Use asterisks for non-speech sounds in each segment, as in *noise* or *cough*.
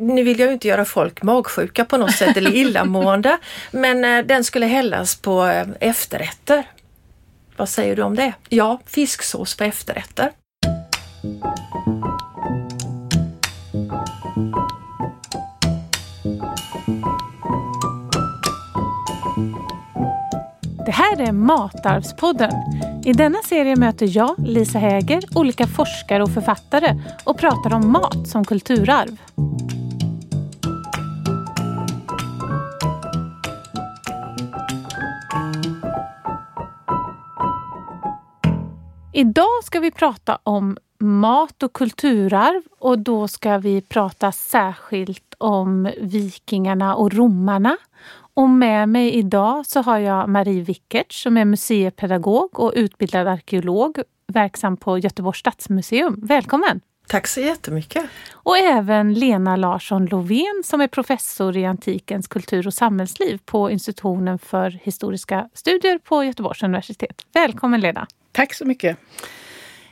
Nu vill jag ju inte göra folk magsjuka på något sätt eller illamående, *laughs* men eh, den skulle hällas på eh, efterrätter. Vad säger du om det? Ja, fisksås på efterrätter. Det här är Matarvspodden. I denna serie möter jag, Lisa Häger, olika forskare och författare och pratar om mat som kulturarv. Idag ska vi prata om mat och kulturarv och då ska vi prata särskilt om vikingarna och romarna. Och med mig idag så har jag Marie Wickert som är museipedagog och utbildad arkeolog verksam på Göteborgs stadsmuseum. Välkommen! Tack så jättemycket! Och även Lena Larsson Lovén som är professor i antikens kultur och samhällsliv på institutionen för historiska studier på Göteborgs universitet. Välkommen Lena! Tack så mycket!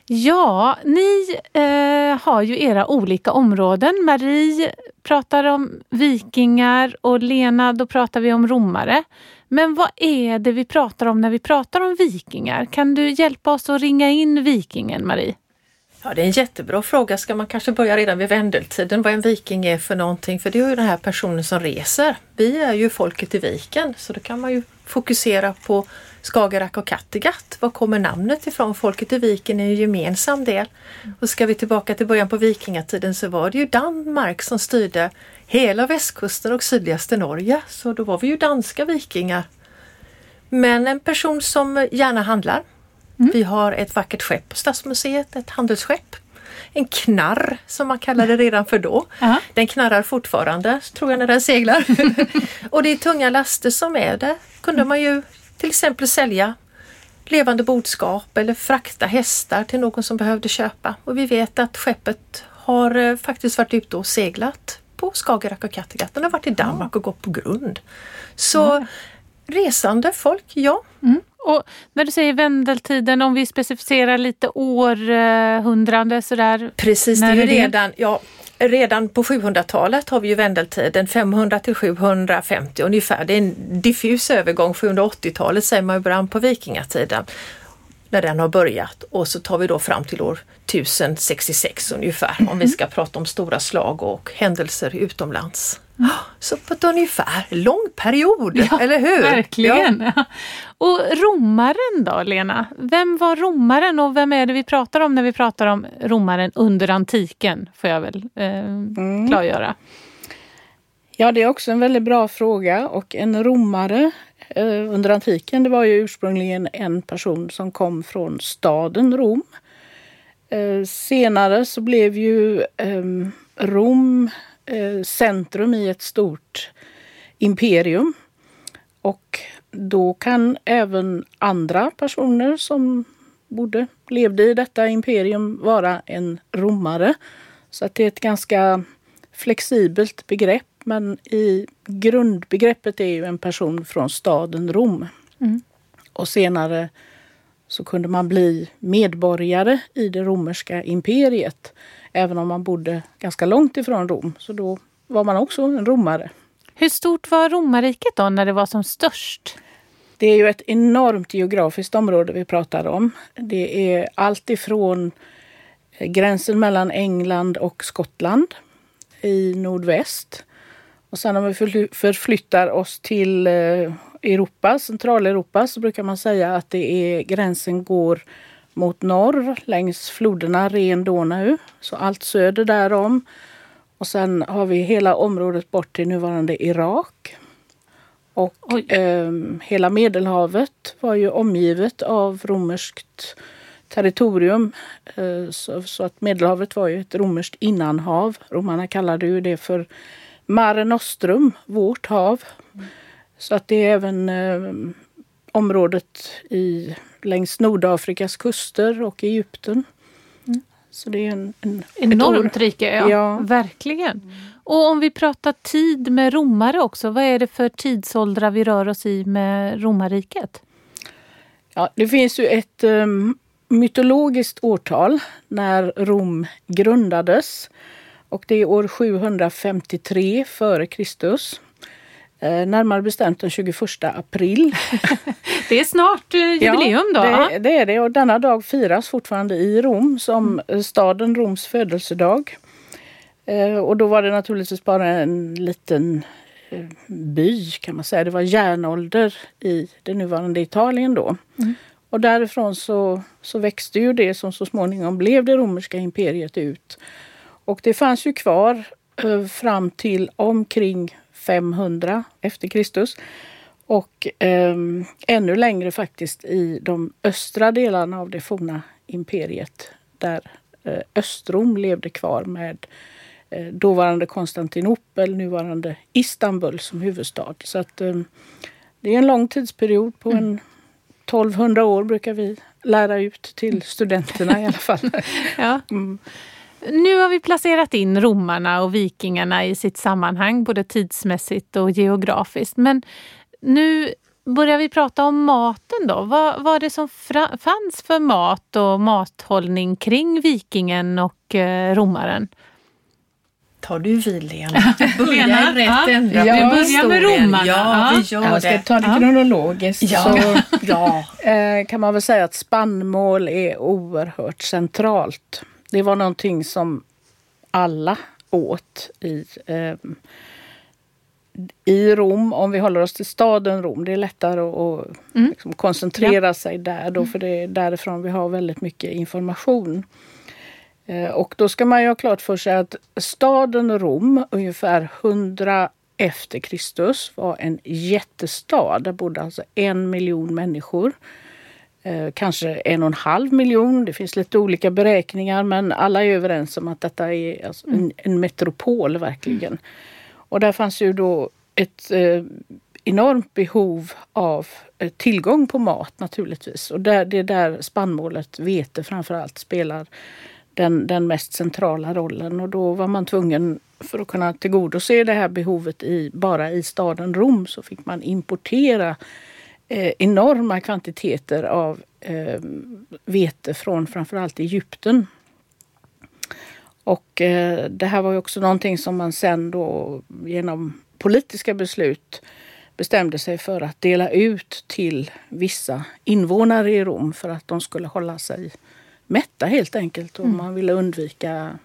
Ja, ni eh, har ju era olika områden. Marie pratar om vikingar och Lena, då pratar vi om romare. Men vad är det vi pratar om när vi pratar om vikingar? Kan du hjälpa oss att ringa in vikingen, Marie? Ja, det är en jättebra fråga. Ska man kanske börja redan vid vändeltiden, vad en viking är för någonting? För det är ju den här personen som reser. Vi är ju folket i viken, så då kan man ju fokusera på Skagerrak och Kattegatt. Var kommer namnet ifrån? Folket i viken är en gemensam del. Och ska vi tillbaka till början på vikingatiden så var det ju Danmark som styrde hela västkusten och sydligaste Norge. Så då var vi ju danska vikingar. Men en person som gärna handlar. Mm. Vi har ett vackert skepp på Stadsmuseet, ett handelsskepp. En knarr som man kallade det redan för då. Uh -huh. Den knarrar fortfarande tror jag när den seglar. *laughs* och det är tunga laster som är det. kunde man ju till exempel sälja levande boskap eller frakta hästar till någon som behövde köpa. Och vi vet att skeppet har eh, faktiskt varit ute och seglat på Skagerrak och Kattegatt. Den har varit i Danmark och gått på grund. Så. Resande folk, ja. Mm. Och när du säger vändeltiden, om vi specificerar lite århundrade sådär? Precis, det är ju redan, ja, redan på 700-talet har vi ju vändeltiden 500 till 750 ungefär. Det är en diffus övergång. 780-talet säger man ju början på vikingatiden när den har börjat och så tar vi då fram till år 1066 ungefär om vi ska prata om stora slag och händelser utomlands. Så på ett ungefär lång period, ja, eller hur? Verkligen! Ja. *laughs* Och romaren då, Lena? Vem var romaren och vem är det vi pratar om när vi pratar om romaren under antiken? Får jag väl eh, mm. klargöra. Ja, det är också en väldigt bra fråga och en romare eh, under antiken det var ju ursprungligen en person som kom från staden Rom. Eh, senare så blev ju ehm, Rom centrum i ett stort imperium. Och då kan även andra personer som bodde, levde i detta imperium vara en romare. Så att det är ett ganska flexibelt begrepp men i grundbegreppet är ju en person från staden Rom. Mm. Och senare så kunde man bli medborgare i det romerska imperiet även om man bodde ganska långt ifrån Rom. Så då var man också en romare. Hur stort var romarriket då när det var som störst? Det är ju ett enormt geografiskt område vi pratar om. Det är allt ifrån eh, gränsen mellan England och Skottland i nordväst. Och sen om vi förflyttar oss till eh, Europa, Centraleuropa, så brukar man säga att det är, gränsen går mot norr längs floderna Ren, Donau. Så allt söder därom. Och sen har vi hela området bort till nuvarande Irak. Och eh, hela Medelhavet var ju omgivet av romerskt territorium. Eh, så, så, att Medelhavet var ju ett romerskt innanhav. Romarna kallade ju det för Mare Nostrum, vårt hav. Mm. Så att det är även eh, området i längs Nordafrikas kuster och Egypten. Mm. Så det är en, en enormt rike, ja. ja. Verkligen. Mm. Och om vi pratar tid med romare också, vad är det för tidsåldrar vi rör oss i med romarriket? Ja, det finns ju ett um, mytologiskt årtal när Rom grundades. Och det är år 753 före Kristus. Eh, närmare bestämt den 21 april. *laughs* det är snart eh, jubileum då? Det, det, är det och denna dag firas fortfarande i Rom som mm. staden Roms födelsedag. Eh, och då var det naturligtvis bara en liten eh, by kan man säga. Det var järnålder i det nuvarande Italien då. Mm. Och därifrån så, så växte ju det som så småningom blev det romerska imperiet ut. Och det fanns ju kvar eh, fram till omkring 500 efter Kristus. Och eh, ännu längre faktiskt i de östra delarna av det forna imperiet där eh, Östrom levde kvar med eh, dåvarande Konstantinopel, nuvarande Istanbul som huvudstad. Så att eh, det är en lång tidsperiod på en 1200 år brukar vi lära ut till studenterna i alla fall. *laughs* ja. Mm. Nu har vi placerat in romarna och vikingarna i sitt sammanhang, både tidsmässigt och geografiskt. Men nu börjar vi prata om maten då. Vad var det som fanns för mat och mathållning kring vikingen och eh, romaren? tar du vid Lena. *laughs* Vi börjar i rätt. Ja, vi börjar med romarna. Ja, vi gör Jag ska ta det kronologiskt. Ja. Så, *laughs* ja. Eh, kan man väl säga att spannmål är oerhört centralt. Det var någonting som alla åt i, eh, i Rom, om vi håller oss till staden Rom. Det är lättare att mm. liksom, koncentrera ja. sig där då, för det är därifrån vi har väldigt mycket information. Eh, och då ska man ju ha klart för sig att staden Rom, ungefär 100 efter Kristus, var en jättestad. Där bodde alltså en miljon människor. Eh, kanske en och en halv miljon. Det finns lite olika beräkningar men alla är överens om att detta är alltså en, en, metropol verkligen. Mm. Och där fanns ju då ett eh, enormt behov av eh, tillgång på mat naturligtvis. Och där, det är där spannmålet, vete framförallt, spelar den, den mest centrala rollen. Och då var man tvungen, för att kunna tillgodose det här behovet i, bara i staden Rom, så fick man importera eh, enorma kvantiteter av eh, vete från framförallt Egypten. Och eh, det här var ju också någonting som man sen då genom politiska beslut bestämde sig för att dela ut till vissa invånare i Rom för att de skulle hålla sig mätta helt enkelt och mm. man ville undvika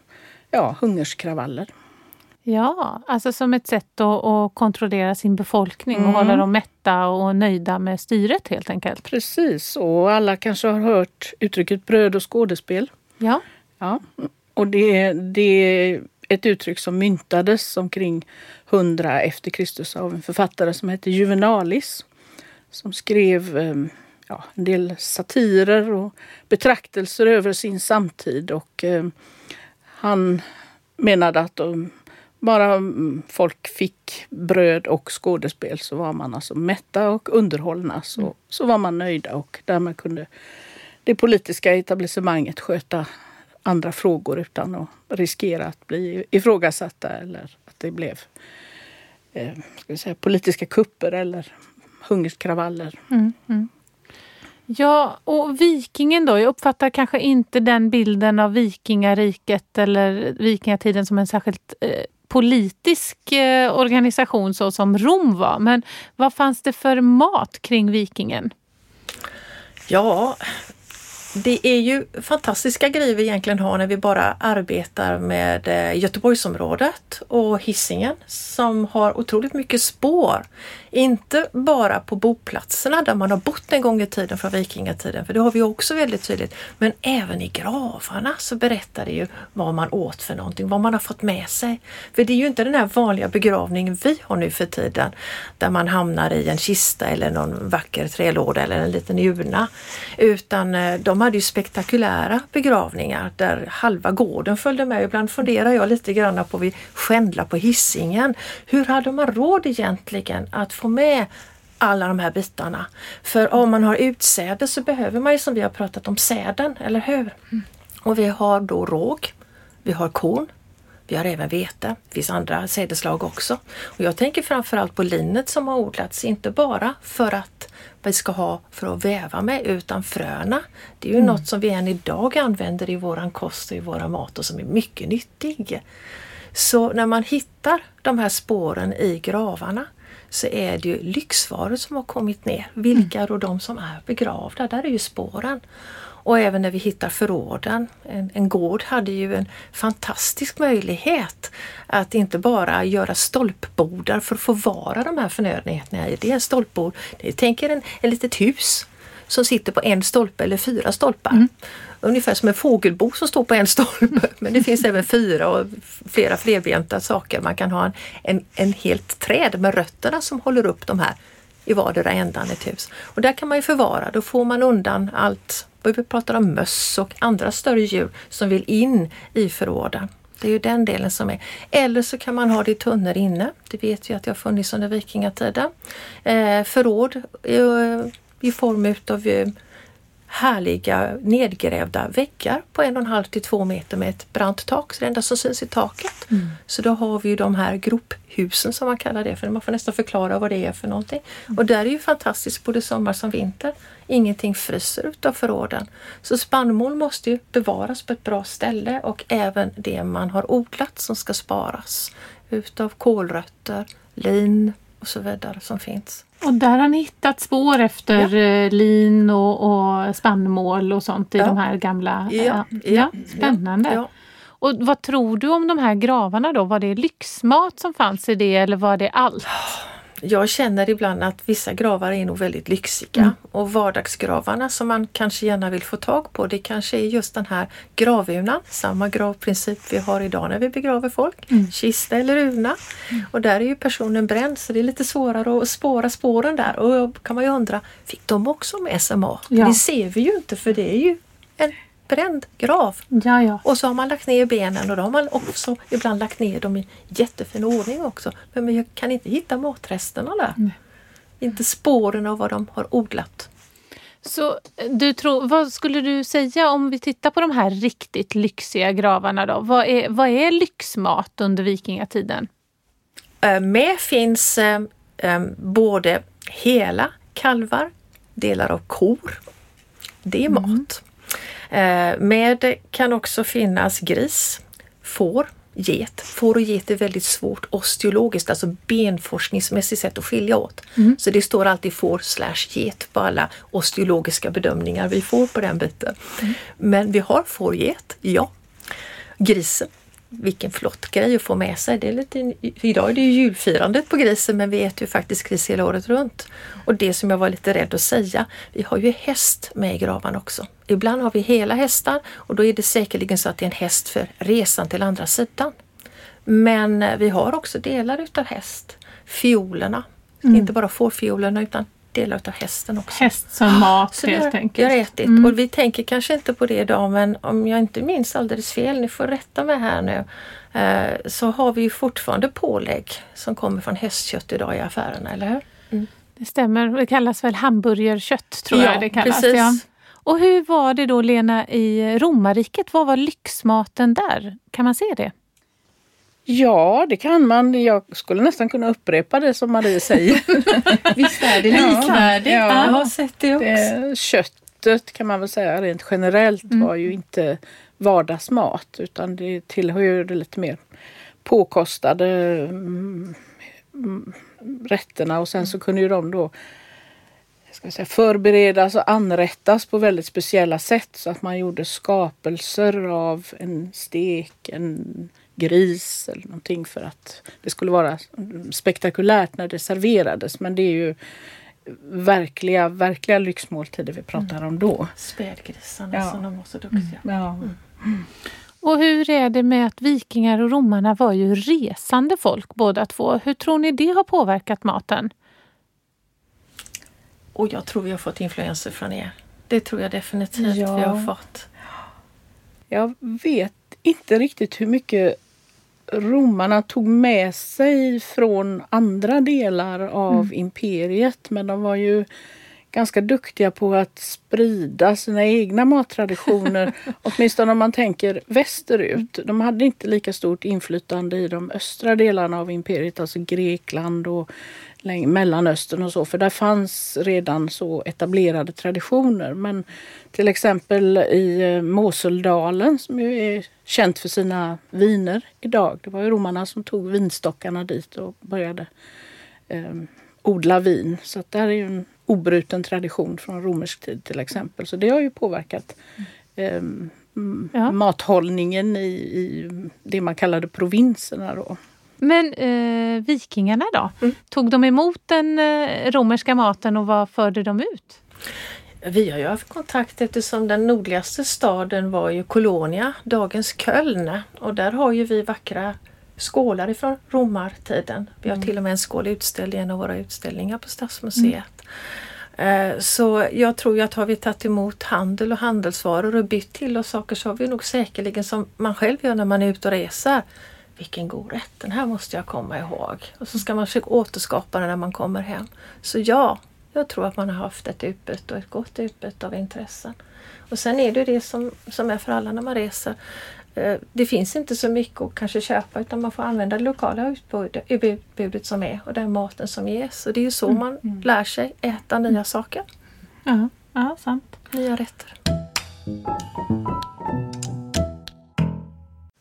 ja, hungerskravaller. Ja, alltså som ett sätt att, att kontrollera sin befolkning mm. och hålla dem mätta och nöjda med styret helt enkelt. Precis, och alla kanske har hört uttrycket bröd och skådespel. Ja. ja. Och det, det är ett uttryck som myntades omkring 100 efter Kristus av en författare som hette Juvenalis. Som skrev ehm, ja, en del satirer och betraktelser över sin samtid. Och eh, han menade att om bara folk fick bröd och skådespel så var man alltså mätta och underhållna. Så, mm. så var man nöjda och därmed kunde det politiska etablissemanget sköta andra frågor utan att riskera att bli ifrågasatta eller att det blev eh, ska säga, politiska kupper eller hungerskravaller. Mm, mm. Ja, och vikingen då? Jag uppfattar kanske inte den bilden av vikingariket eller vikingatiden som en särskilt eh, politisk eh, organisation så som Rom var. Men vad fanns det för mat kring vikingen? Ja, det är ju fantastiska grejer vi egentligen har när vi bara arbetar med eh, Göteborgsområdet och hissingen som har otroligt mycket spår. Inte bara på boplatserna där man har bott en gång i tiden från vikingatiden, för det har vi också väldigt tydligt. Men även i gravarna så berättar det ju vad man åt för någonting, vad man har fått med sig. För det är ju inte den här vanliga begravningen vi har nu för tiden, där man hamnar i en kista eller någon vacker trälåda eller en liten urna. Utan eh, de hade ju spektakulära begravningar där halva gården följde med. Ibland funderar jag lite grann på, vi skändlar på hissingen. Hur hade man råd egentligen att få med alla de här bitarna. För om man har utsäde så behöver man ju som vi har pratat om säden, eller hur? Mm. Och vi har då råg, vi har korn, vi har även vete. Det finns andra sädeslag också. Och jag tänker framförallt på linet som har odlats, inte bara för att vi ska ha för att väva med utan fröna. Det är ju mm. något som vi än idag använder i våran kost och i våra mat och som är mycket nyttig. Så när man hittar de här spåren i gravarna så är det ju lyxvaror som har kommit ner. Vilka är då de som är begravda? Där är ju spåren. Och även när vi hittar förråden. En, en gård hade ju en fantastisk möjlighet att inte bara göra stolpbordar för att förvara de här förnödenheterna i. Det är en stolpbord, det tänker en, en litet hus som sitter på en stolpe eller fyra stolpar. Mm. Ungefär som en fågelbo som står på en stolpe. *laughs* Men det finns även fyra och flera flerbenta saker. Man kan ha en, en, en helt träd med rötterna som håller upp de här i vardera ändan i ett hus. Och där kan man ju förvara, då får man undan allt. Vi pratar om möss och andra större djur som vill in i förråden. Det är ju den delen som är. Eller så kan man ha det i tunnor inne. Det vet vi att det har funnits under vikingatiden. Eh, förråd eh, i form utav eh, härliga nedgrävda väggar på en och en halv till två meter med ett brant tak, så det enda som syns i taket. Mm. Så då har vi ju de här grophusen som man kallar det för. Man får nästan förklara vad det är för någonting. Mm. Och där är ju fantastiskt både sommar som vinter. Ingenting fryser utav förråden. Så spannmål måste ju bevaras på ett bra ställe och även det man har odlat som ska sparas. Utav kålrötter, lin och så vidare som finns. Och där har ni hittat spår efter ja. Eh, lin och, och spannmål och sånt i ja. de här gamla... Ja, ja. Spännande! Och vad tror du om de här gravarna då? Var det lyxmat som fanns i det eller var det allt? Jag känner ibland att vissa gravar är nog väldigt lyxiga mm. och vardagsgravarna som man kanske gärna vill få tag på det kanske är just den här gravurnan, samma gravprincip vi har idag när vi begraver folk, mm. kista eller urna. Mm. Och där är ju personen bränd så det är lite svårare att spåra spåren där och då kan man ju undra, fick de också med sig mat? Ja. Det ser vi ju inte för det är ju en bränd grav. Ja, ja. Och så har man lagt ner benen och då har man också ibland lagt ner dem i jättefin ordning också. Men jag kan inte hitta matresterna där. Nej. Inte spåren av vad de har odlat. Så du tror, vad skulle du säga om vi tittar på de här riktigt lyxiga gravarna då? Vad är, vad är lyxmat under vikingatiden? Äh, med finns äh, både hela kalvar, delar av kor. Det är mm. mat. Eh, med kan också finnas gris, får, get. Får och get är väldigt svårt osteologiskt, alltså benforskningsmässigt sätt att skilja åt. Mm. Så det står alltid får slash get på alla osteologiska bedömningar vi får på den biten. Mm. Men vi har får, get, ja. Grisen vilken flott grej att få med sig. Det är lite, idag är det ju julfirandet på grisen men vi äter ju faktiskt gris hela året runt. Och det som jag var lite rädd att säga, vi har ju häst med i graven också. Ibland har vi hela hästar och då är det säkerligen så att det är en häst för resan till andra sidan. Men vi har också delar utav häst. Fiolerna, mm. inte bara fårfiolerna utan delar av hästen också. Häst som mat så helt enkelt. Jag ätit. Mm. Och vi tänker kanske inte på det idag men om jag inte minns alldeles fel, ni får rätta mig här nu, eh, så har vi fortfarande pålägg som kommer från hästkött idag i affärerna, eller hur? Mm. Det stämmer, det kallas väl hamburgerkött tror ja, jag det kallas. Precis. Ja. Och hur var det då Lena i romarriket? Vad var lyxmaten där? Kan man se det? Ja, det kan man. Jag skulle nästan kunna upprepa det som Marie säger. *laughs* Visst är det likvärdigt? Ja, ja. Jag har sett det också. Det, köttet kan man väl säga rent generellt mm. var ju inte vardagsmat utan det tillhör ju det lite mer påkostade mm, rätterna och sen så kunde ju de då ska säga, förberedas och anrättas på väldigt speciella sätt så att man gjorde skapelser av en stek, en gris eller någonting för att det skulle vara spektakulärt när det serverades. Men det är ju verkliga, verkliga lyxmåltider vi pratar mm. om då. Spädgrisarna ja. som de var så duktiga. Mm. Ja. Mm. Och hur är det med att vikingar och romarna var ju resande folk båda två. Hur tror ni det har påverkat maten? Och jag tror vi har fått influenser från er. Det tror jag definitivt ja. vi har fått. Jag vet inte riktigt hur mycket romarna tog med sig från andra delar av mm. imperiet men de var ju ganska duktiga på att sprida sina egna mattraditioner. *laughs* åtminstone om man tänker västerut. De hade inte lika stort inflytande i de östra delarna av imperiet, alltså Grekland och Mellanöstern och så, för där fanns redan så etablerade traditioner. Men till exempel i eh, Moseldalen som ju är känt för sina viner idag. Det var ju romarna som tog vinstockarna dit och började eh, odla vin. Så att där är ju en obruten tradition från romersk tid till exempel. Så det har ju påverkat eh, ja. mathållningen i, i det man kallade provinserna. Då. Men eh, vikingarna då? Mm. Tog de emot den eh, romerska maten och vad förde de ut? Vi har ju haft kontakt eftersom den nordligaste staden var ju Colonia, dagens Köln. Och där har ju vi vackra skålar ifrån romartiden. Vi har mm. till och med en skål utställd i en av våra utställningar på Stadsmuseet. Mm. Så jag tror ju att har vi tagit emot handel och handelsvaror och bytt till oss saker så har vi nog säkerligen som man själv gör när man är ute och reser. Vilken god rätt, den här måste jag komma ihåg. Och så ska man försöka återskapa den när man kommer hem. Så ja, jag tror att man har haft ett utbyte och ett gott utbyte av intressen. Och sen är det det som, som är för alla när man reser. Eh, det finns inte så mycket att kanske köpa utan man får använda det lokala utbudet, utbudet som är och den maten som ges. Och det är ju så mm. man mm. lär sig äta nya saker. Ja, ja sant. Nya rätter.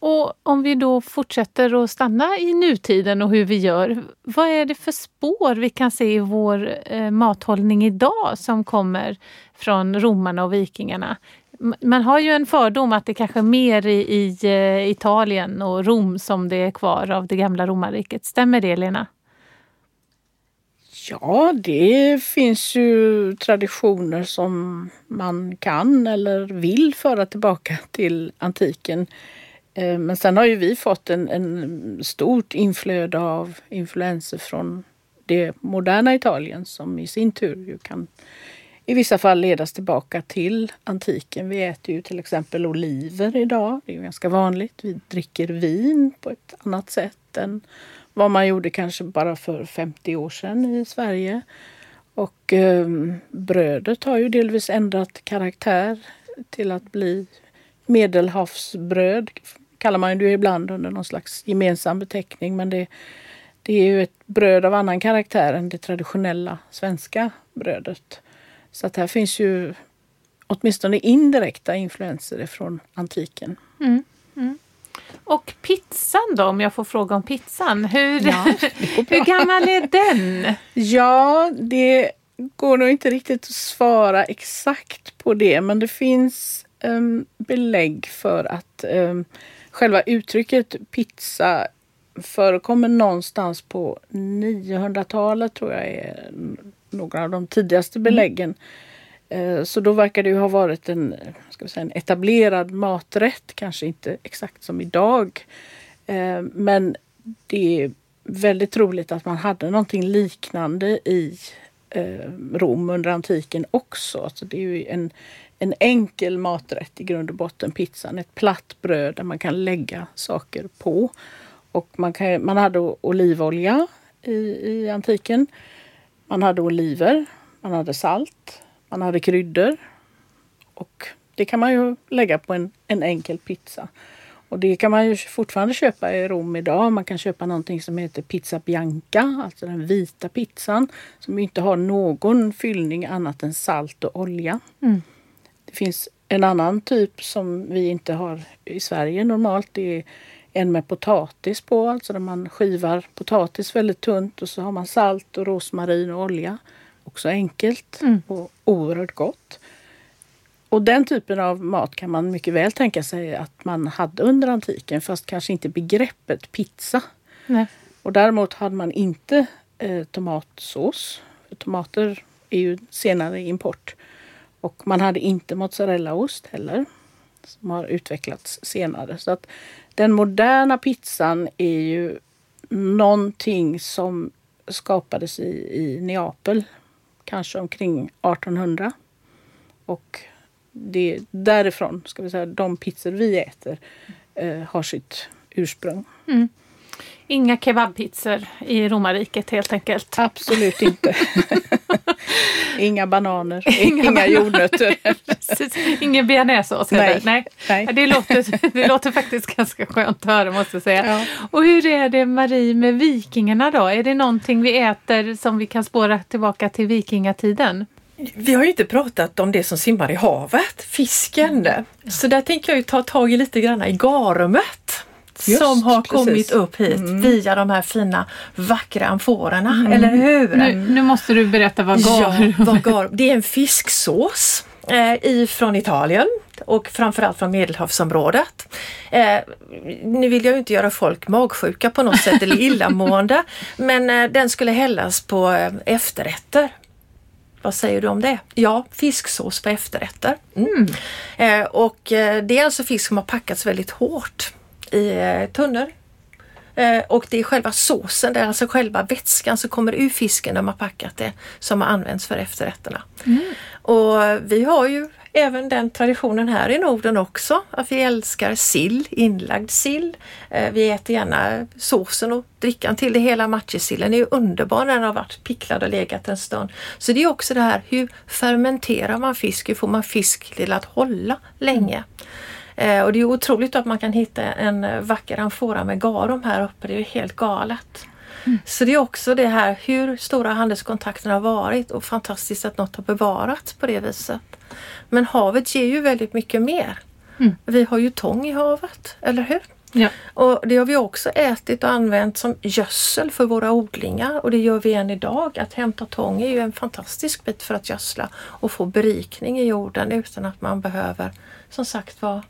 Och om vi då fortsätter att stanna i nutiden och hur vi gör. Vad är det för spår vi kan se i vår eh, mathållning idag som kommer från romarna och vikingarna? Man har ju en fördom att det kanske är mer i, i eh, Italien och Rom som det är kvar av det gamla romarriket. Stämmer det Lena? Ja, det finns ju traditioner som man kan eller vill föra tillbaka till antiken. Eh, men sen har ju vi fått en, en stort inflöde av influenser från det moderna Italien som i sin tur ju kan i vissa fall ledas tillbaka till antiken. Vi äter ju till exempel oliver idag. Det är ganska vanligt. Vi dricker vin på ett annat sätt än vad man gjorde kanske bara för 50 år sedan i Sverige. Och eh, brödet har ju delvis ändrat karaktär till att bli medelhavsbröd kallar man det ibland under någon slags gemensam beteckning. Men det, det är ju ett bröd av annan karaktär än det traditionella svenska brödet. Så att här finns ju åtminstone indirekta influenser från antiken. Mm, mm. Och pizzan då, om jag får fråga om pizzan. Hur, ja, *laughs* hur gammal är den? Ja, det går nog inte riktigt att svara exakt på det men det finns um, belägg för att um, själva uttrycket pizza förekommer någonstans på 900-talet tror jag är några av de tidigaste mm. beläggen. Mm. Så då verkar det ju ha varit en, ska vi säga, en etablerad maträtt, kanske inte exakt som idag. Eh, men det är väldigt troligt att man hade någonting liknande i eh, Rom under antiken också. Alltså det är ju en, en enkel maträtt i grund och botten, pizzan. Ett platt bröd där man kan lägga saker på. Och man, kan, man hade olivolja i, i antiken. Man hade oliver, man hade salt, man hade kryddor. Och det kan man ju lägga på en, en enkel pizza. Och det kan man ju fortfarande köpa i Rom idag. Man kan köpa någonting som heter pizza bianca, alltså den vita pizzan som inte har någon fyllning annat än salt och olja. Mm. Det finns en annan typ som vi inte har i Sverige normalt. Det är en med potatis på, alltså där man skivar potatis väldigt tunt och så har man salt och rosmarin och olja. Också enkelt mm. och oerhört gott. Och den typen av mat kan man mycket väl tänka sig att man hade under antiken fast kanske inte begreppet pizza. Nej. Och däremot hade man inte eh, tomatsås. Tomater är ju senare import. Och man hade inte mozzarellaost heller som har utvecklats senare. Så att den moderna pizzan är ju någonting som skapades i, i Neapel, kanske omkring 1800. Och det därifrån, ska vi säga, de pizzor vi äter eh, har sitt ursprung. Mm. Inga kebabpizzor i romarriket helt enkelt. Absolut inte. *laughs* Inga bananer, inga, inga jordnötter. *laughs* Ingen bearnaisesås Nej. Nej. Nej. Det, låter, det låter faktiskt ganska skönt att höra måste jag säga. Ja. Och hur är det Marie med vikingarna då? Är det någonting vi äter som vi kan spåra tillbaka till vikingatiden? Vi har ju inte pratat om det som simmar i havet, fisken. Så där tänker jag ju ta tag i lite grann i garumet. Just, som har precis. kommit upp hit via de här fina vackra amforerna, eller hur? Nu, nu måste du berätta vad Ja, gar... vad gar- det är en fisksås eh, ifrån Italien och framförallt från Medelhavsområdet. Eh, nu vill jag ju inte göra folk magsjuka på något sätt eller *laughs* illamående men eh, den skulle hällas på eh, efterrätter. Vad säger du om det? Ja, fisksås på efterrätter. Mm. Eh, och eh, det är alltså fisk som har packats väldigt hårt i eh, tunnor. Eh, och det är själva såsen, det är alltså själva vätskan som kommer ur fisken när man packat det som har använts för efterrätterna. Och vi har ju även den traditionen här i Norden också, att vi älskar sill, inlagd sill. Eh, Vi äter gärna såsen och drickan till det hela. Matjessillen är ju underbar när den har varit picklad och legat en stund. Så det är också det här, hur fermenterar man fisk? Hur får man fisk till att hålla länge? Eh, och det är otroligt att man kan hitta en vacker amfora med garum här uppe. Det är ju helt galet. Så det är också det här hur stora handelskontakterna har varit och fantastiskt att något har bevarats på det viset. Men havet ger ju väldigt mycket mer. Mm. Vi har ju tång i havet, eller hur? Ja. Och det har vi också ätit och använt som gödsel för våra odlingar och det gör vi än idag. Att hämta tång är ju en fantastisk bit för att gödsla och få berikning i jorden utan att man behöver som sagt var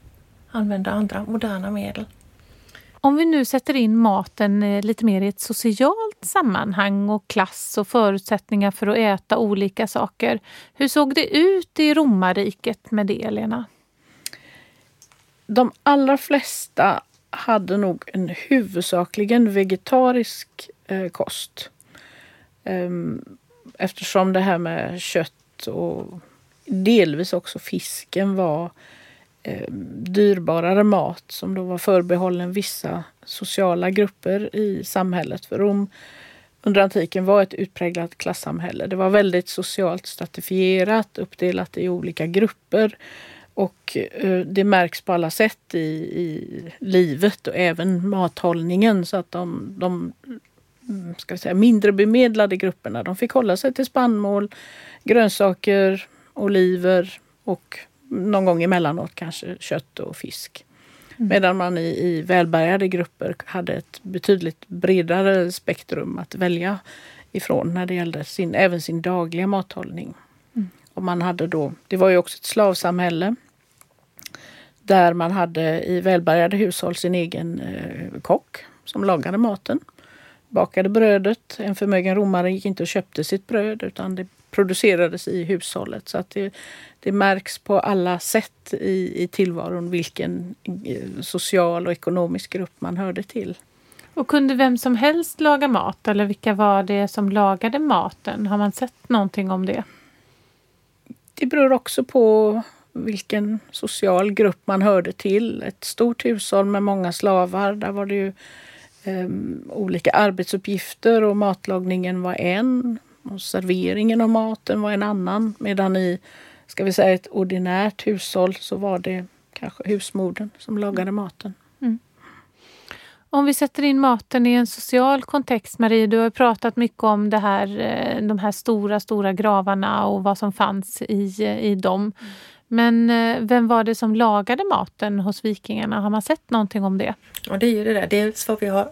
använda andra moderna medel. Om vi nu sätter in maten eh, lite mer i ett socialt sammanhang och klass och förutsättningar för att äta olika saker. Hur såg det ut i romarriket med det, Lena? De allra flesta hade nog en huvudsakligen vegetarisk eh, kost. Ehm, eftersom det här med kött och delvis också fisken var Eh, dyrbarare mat som då var förbehållen vissa sociala grupper i samhället. För Rom under antiken var ett utpräglat klassamhälle. Det var väldigt socialt stratifierat, uppdelat i olika grupper. Och eh, det märks på alla sätt i, i livet och även mathållningen så att de, de mm, ska vi säga, mindre bemedlade grupperna de fick hålla sig till spannmål, grönsaker, oliver och någon gång emellanåt kanske kött och fisk. Medan man i, i välbärgade grupper hade ett betydligt bredare spektrum att välja ifrån när det gällde sin, även sin dagliga mathållning. Och man hade då, det var ju också ett slavsamhälle där man hade i välbärgade hushåll sin egen eh, kock som lagade maten. Bakade brödet. En förmögen romare gick inte och köpte sitt bröd utan det producerades i hushållet. Så att det, det märks på alla sätt i, i tillvaron vilken eh, social och ekonomisk grupp man hörde till. Och kunde vem som helst laga mat eller vilka var det som lagade maten? Har man sett någonting om det? Det beror också på vilken social grupp man hörde till. Ett stort hushåll med många slavar, där var det ju em, olika arbetsuppgifter och matlagningen var en. Och serveringen av maten var en annan. Medan i ska vi säga, ett ordinärt hushåll så var det kanske husmodern som lagade maten. Om vi sätter in maten i en social kontext, Marie, du har pratat mycket om det här, eh, de här stora, stora gravarna och vad som fanns i, i dem. Men eh, vem var det som lagade maten hos vikingarna? Har man sett någonting om det? Och det är ju det där, dels vad vi har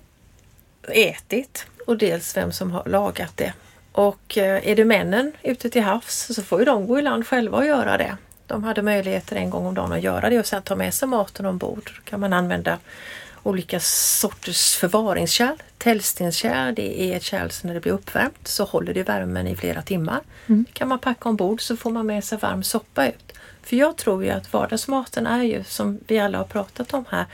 ätit och dels vem som har lagat det. Och eh, är det männen ute till havs så får ju de gå i land själva och göra det. De hade möjligheter en gång om dagen att göra det och sen ta med sig maten ombord. Då kan man använda olika sorters förvaringskärl. Tällstenskärl, det är ett kärl som när det blir uppvärmt så håller det värmen i flera timmar. Mm. kan man packa ombord så får man med sig varm soppa ut. För jag tror ju att vardagsmaten är ju som vi alla har pratat om här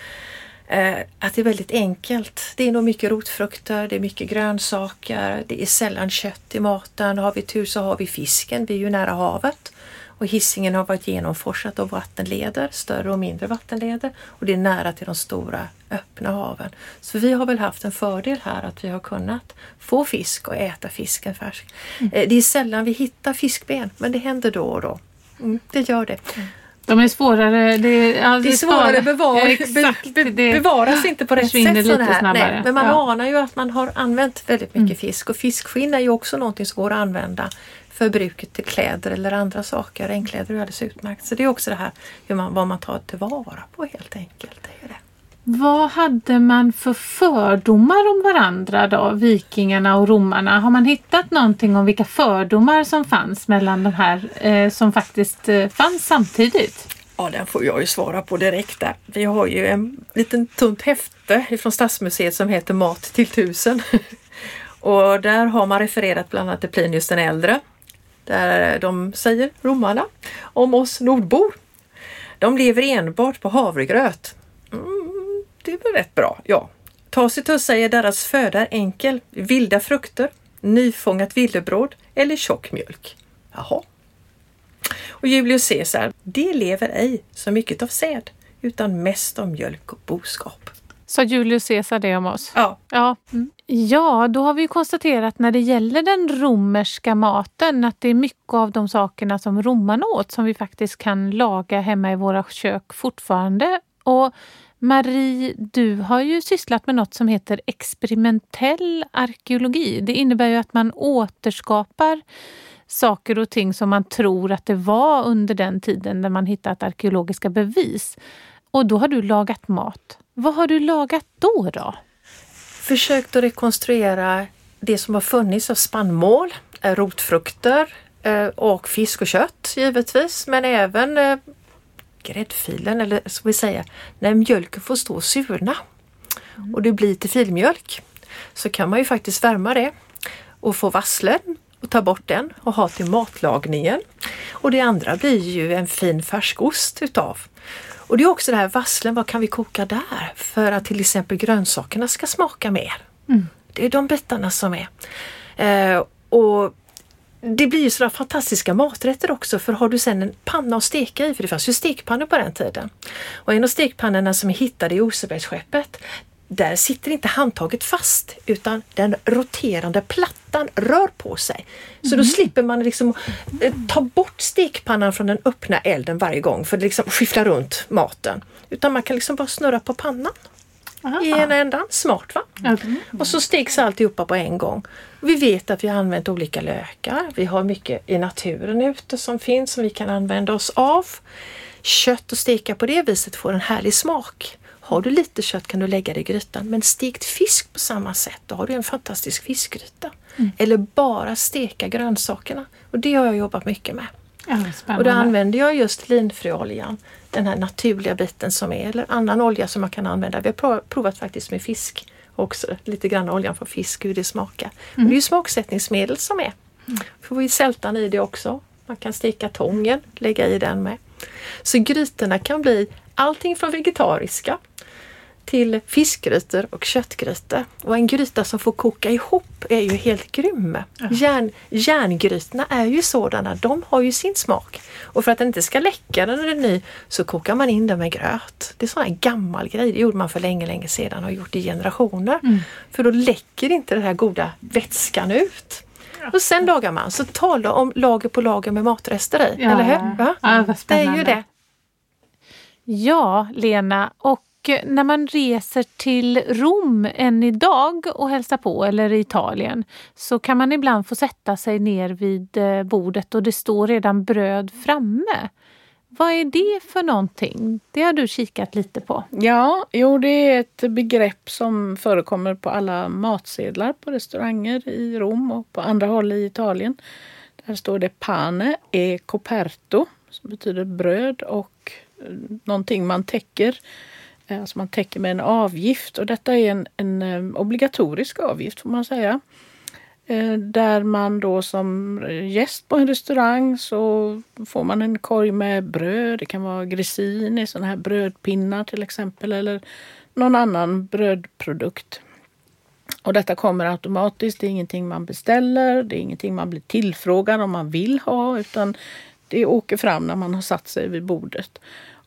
att det är väldigt enkelt. Det är nog mycket rotfrukter, det är mycket grönsaker, det är sällan kött i maten. Har vi tur så har vi fisken, vi är ju nära havet. Och Och hissingen har varit genomforsat av vattenleder, större och mindre vattenleder och det är nära till de stora öppna haven. Så vi har väl haft en fördel här att vi har kunnat få fisk och äta fisken färsk. Mm. Eh, det är sällan vi hittar fiskben men det händer då och då. Mm, det gör det. Mm. De är svårare. Det är, ja, det är svårare bevar, Exakt, be, be, bevaras inte på rätt sätt. Lite. Nej, men man ja. anar ju att man har använt väldigt mycket mm. fisk och fiskskinn är ju också någonting som går att använda för bruket till kläder eller andra saker. Ängkläder är alldeles utmärkt. Så det är också det här hur man, vad man tar tillvara på helt enkelt. Det är det. Vad hade man för fördomar om varandra då, vikingarna och romarna? Har man hittat någonting om vilka fördomar som fanns mellan de här eh, som faktiskt eh, fanns samtidigt? Ja, den får jag ju svara på direkt där. Vi har ju en liten tunt häfte från Stadsmuseet som heter Mat till tusen. *laughs* och där har man refererat bland annat till Plinius den äldre. Där de säger, romarna, om oss nordbor. De lever enbart på havregröt. Det är väl rätt bra, ja. Tacitus säger deras föda är enkel, vilda frukter, nyfångat villebråd eller tjock mjölk. Jaha. Och Julius Caesar, det lever ej så mycket av säd, utan mest av mjölk och boskap. Sa Julius Caesar det om oss? Ja. Ja, mm. ja, då har vi konstaterat när det gäller den romerska maten att det är mycket av de sakerna som romarna åt som vi faktiskt kan laga hemma i våra kök fortfarande. Och Marie, du har ju sysslat med något som heter experimentell arkeologi. Det innebär ju att man återskapar saker och ting som man tror att det var under den tiden när man hittat arkeologiska bevis. Och då har du lagat mat. Vad har du lagat då? då? Försökt att rekonstruera det som har funnits av spannmål, eh, rotfrukter eh, och fisk och kött givetvis, men även eh, gräddfilen eller ska vi säga när mjölken får stå och surna och det blir till filmjölk så kan man ju faktiskt värma det och få vasslen och ta bort den och ha till matlagningen. Och det andra blir ju en fin färskost utav. Och det är också det här vasslen, vad kan vi koka där för att till exempel grönsakerna ska smaka mer? Mm. Det är de bitarna som är. Eh, och det blir ju sådana fantastiska maträtter också för har du sen en panna att steka i, för det fanns ju stekpannor på den tiden. Och en av stekpannorna som är hittade i Osebergsskeppet där sitter inte handtaget fast utan den roterande plattan rör på sig. Så mm. då slipper man liksom eh, ta bort stekpannan från den öppna elden varje gång för att liksom skiffla runt maten. Utan man kan liksom bara snurra på pannan. Aha. i ena ändan. Smart va? Mm. Och så stegs alltihopa på en gång. Vi vet att vi har använt olika lökar. Vi har mycket i naturen ute som finns som vi kan använda oss av. Kött och steka på det viset får en härlig smak. Har du lite kött kan du lägga det i grytan men stekt fisk på samma sätt, då har du en fantastisk fiskgryta. Mm. Eller bara steka grönsakerna och det har jag jobbat mycket med. Ja, och då använder jag just linfröoljan, den här naturliga biten som är, eller annan olja som man kan använda. Vi har provat faktiskt med fisk också, lite grann oljan från fisk, hur det smakar. Mm. det är ju smaksättningsmedel som är. Mm. Får vi sältan i det också. Man kan steka tången, lägga i den med. Så grytorna kan bli allting från vegetariska till fiskgrytor och köttgrytor. Och en gryta som får koka ihop är ju helt grym. Ja. Järn, järngrytorna är ju sådana, de har ju sin smak. Och för att den inte ska läcka när den är ny så kokar man in den med gröt. Det är sån här gammal grej, det gjorde man för länge, länge sedan och har gjort i generationer. Mm. För då läcker inte den här goda vätskan ut. Och sen lagar man, så tala om lager på lager med matrester i, ja. eller hur? Ja, ja det är ju det. Ja, Lena, och Eh, när man reser till Rom än idag och hälsar på, eller i Italien, så kan man ibland få sätta sig ner vid eh, bordet och det står redan bröd framme. Vad är det för någonting? Det har du kikat lite på. Ja, jo det är ett begrepp som förekommer på alla matsedlar på restauranger i Rom och på andra håll i Italien. Där står det pane e coperto som betyder bröd och eh, någonting man täcker Eh, som man täcker med en avgift och detta är en, en eh, obligatorisk avgift får man säga. Eh, där man då som gäst på en restaurang så får man en korg med bröd. Det kan vara grissini, sådana här brödpinnar till exempel eller någon annan brödprodukt. Och detta kommer automatiskt. Det är ingenting man beställer. Det är ingenting man blir tillfrågad om man vill ha utan det åker fram när man har satt sig vid bordet.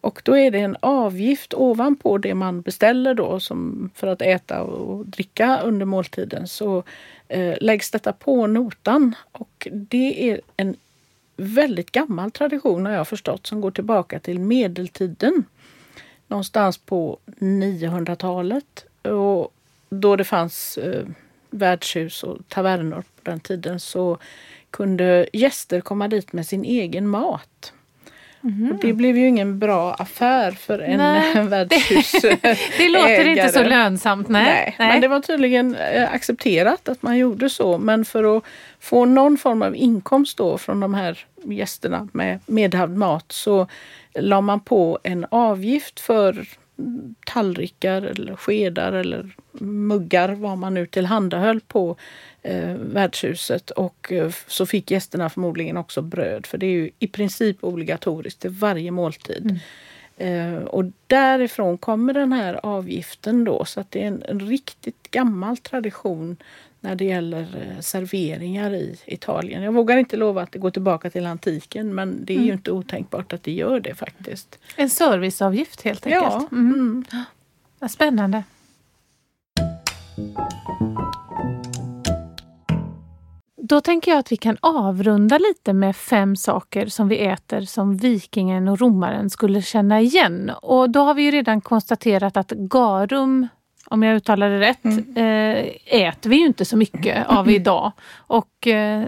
Och då är det en avgift ovanpå det man beställer då som för att äta och dricka under måltiden. Så eh, läggs detta på notan och det är en väldigt gammal tradition har jag förstått som går tillbaka till medeltiden. Någonstans på 900-talet. Och då det fanns eh, värdshus och tavernor på den tiden så kunde gäster komma dit med sin egen mat. Mm. Och det blev ju ingen bra affär för en *laughs* värdshusägare. *laughs* Det, det låter inte så lönsamt. Nej. nej. nej. Men det var tydligen eh, accepterat att man gjorde så. Men för att få någon form av inkomst då från de här gästerna med medhavd mat så la man på en avgift för tallrikar eller skedar eller muggar vad man nu tillhandahöll på eh, värdshuset och eh, så fick gästerna förmodligen också bröd för det är ju i princip obligatoriskt till varje måltid. Mm. Eh, och därifrån kommer den här avgiften då så att det är en, en riktigt gammal tradition när det gäller eh, serveringar i Italien. Jag vågar inte lova att det går tillbaka till antiken men det är mm. ju inte otänkbart att det gör det faktiskt. En serviceavgift helt enkelt? Ja. Mm. Mm. Vad spännande. Då tänker jag att vi kan avrunda lite med fem saker som vi äter som vikingen och romaren skulle känna igen. Och då har vi ju redan konstaterat att garum om jag uttalar det rätt, mm. Eh, äter vi ju inte så mycket av idag. Och eh,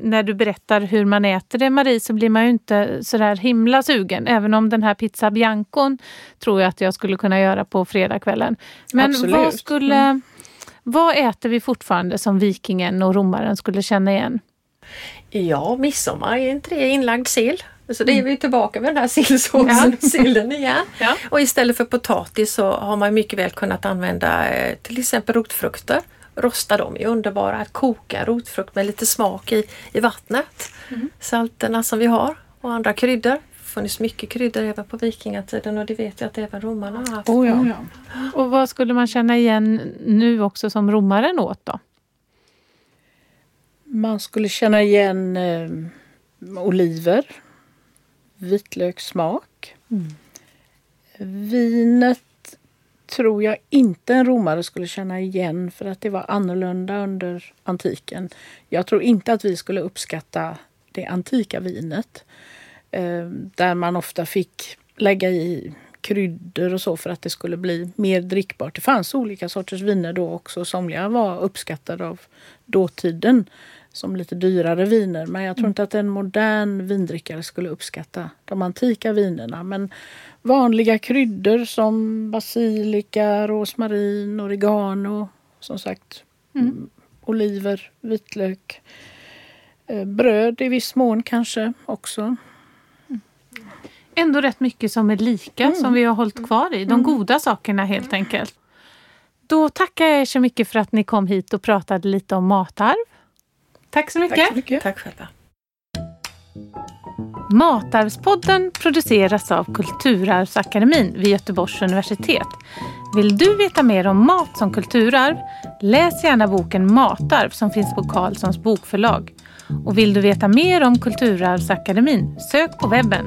när du berättar hur man äter det Marie så blir man ju inte sådär himla sugen. Även om den här pizza biancon tror jag att jag skulle kunna göra på fredagskvällen. Men Absolut. vad skulle mm. Vad äter vi fortfarande som vikingen och romaren skulle känna igen? Ja, midsommar är inte det inlagd sill? Så det är vi tillbaka med den här sillsåsen ja. sillen igen. *laughs* Ja. Och istället för potatis så har man mycket väl kunnat använda eh, till exempel rotfrukter. Rosta dem är underbara. Att koka rotfrukt med lite smak i, i vattnet. Mm. Salterna som vi har och andra kryddor. Det funnits mycket kryddor även på vikingatiden och det vet jag att även romarna har haft. Oh ja. Och vad skulle man känna igen nu också som romaren åt då? Man skulle känna igen eh, oliver vitlökssmak. Mm. Vinet tror jag inte en romare skulle känna igen för att det var annorlunda under antiken. Jag tror inte att vi skulle uppskatta det antika vinet. Eh, där man ofta fick lägga i kryddor och så för att det skulle bli mer drickbart. Det fanns olika sorters viner då också. Somliga var uppskattade av dåtiden som lite dyrare viner. Men jag tror mm. inte att en modern vindrickare skulle uppskatta de antika vinerna. Men vanliga kryddor som basilika, rosmarin, oregano, som sagt mm. mm oliver, vitlök, eh, bröd i viss mån kanske också. Mm. Ändå rätt mycket som är lika mm. som vi har hållit kvar i. De goda sakerna helt enkelt. Då tackar jag er så mycket för att ni kom hit och pratade lite om matarv. Tack så mycket. Tack, så mycket. Tack själva. Matarvspodden produceras av Kulturarvsakademin vid Göteborgs universitet. Vill du veta mer om mat som kulturarv? Läs gärna boken Matarv som finns på Carlssons bokförlag. Och vill du veta mer om Kulturarvsakademin? Sök på webben.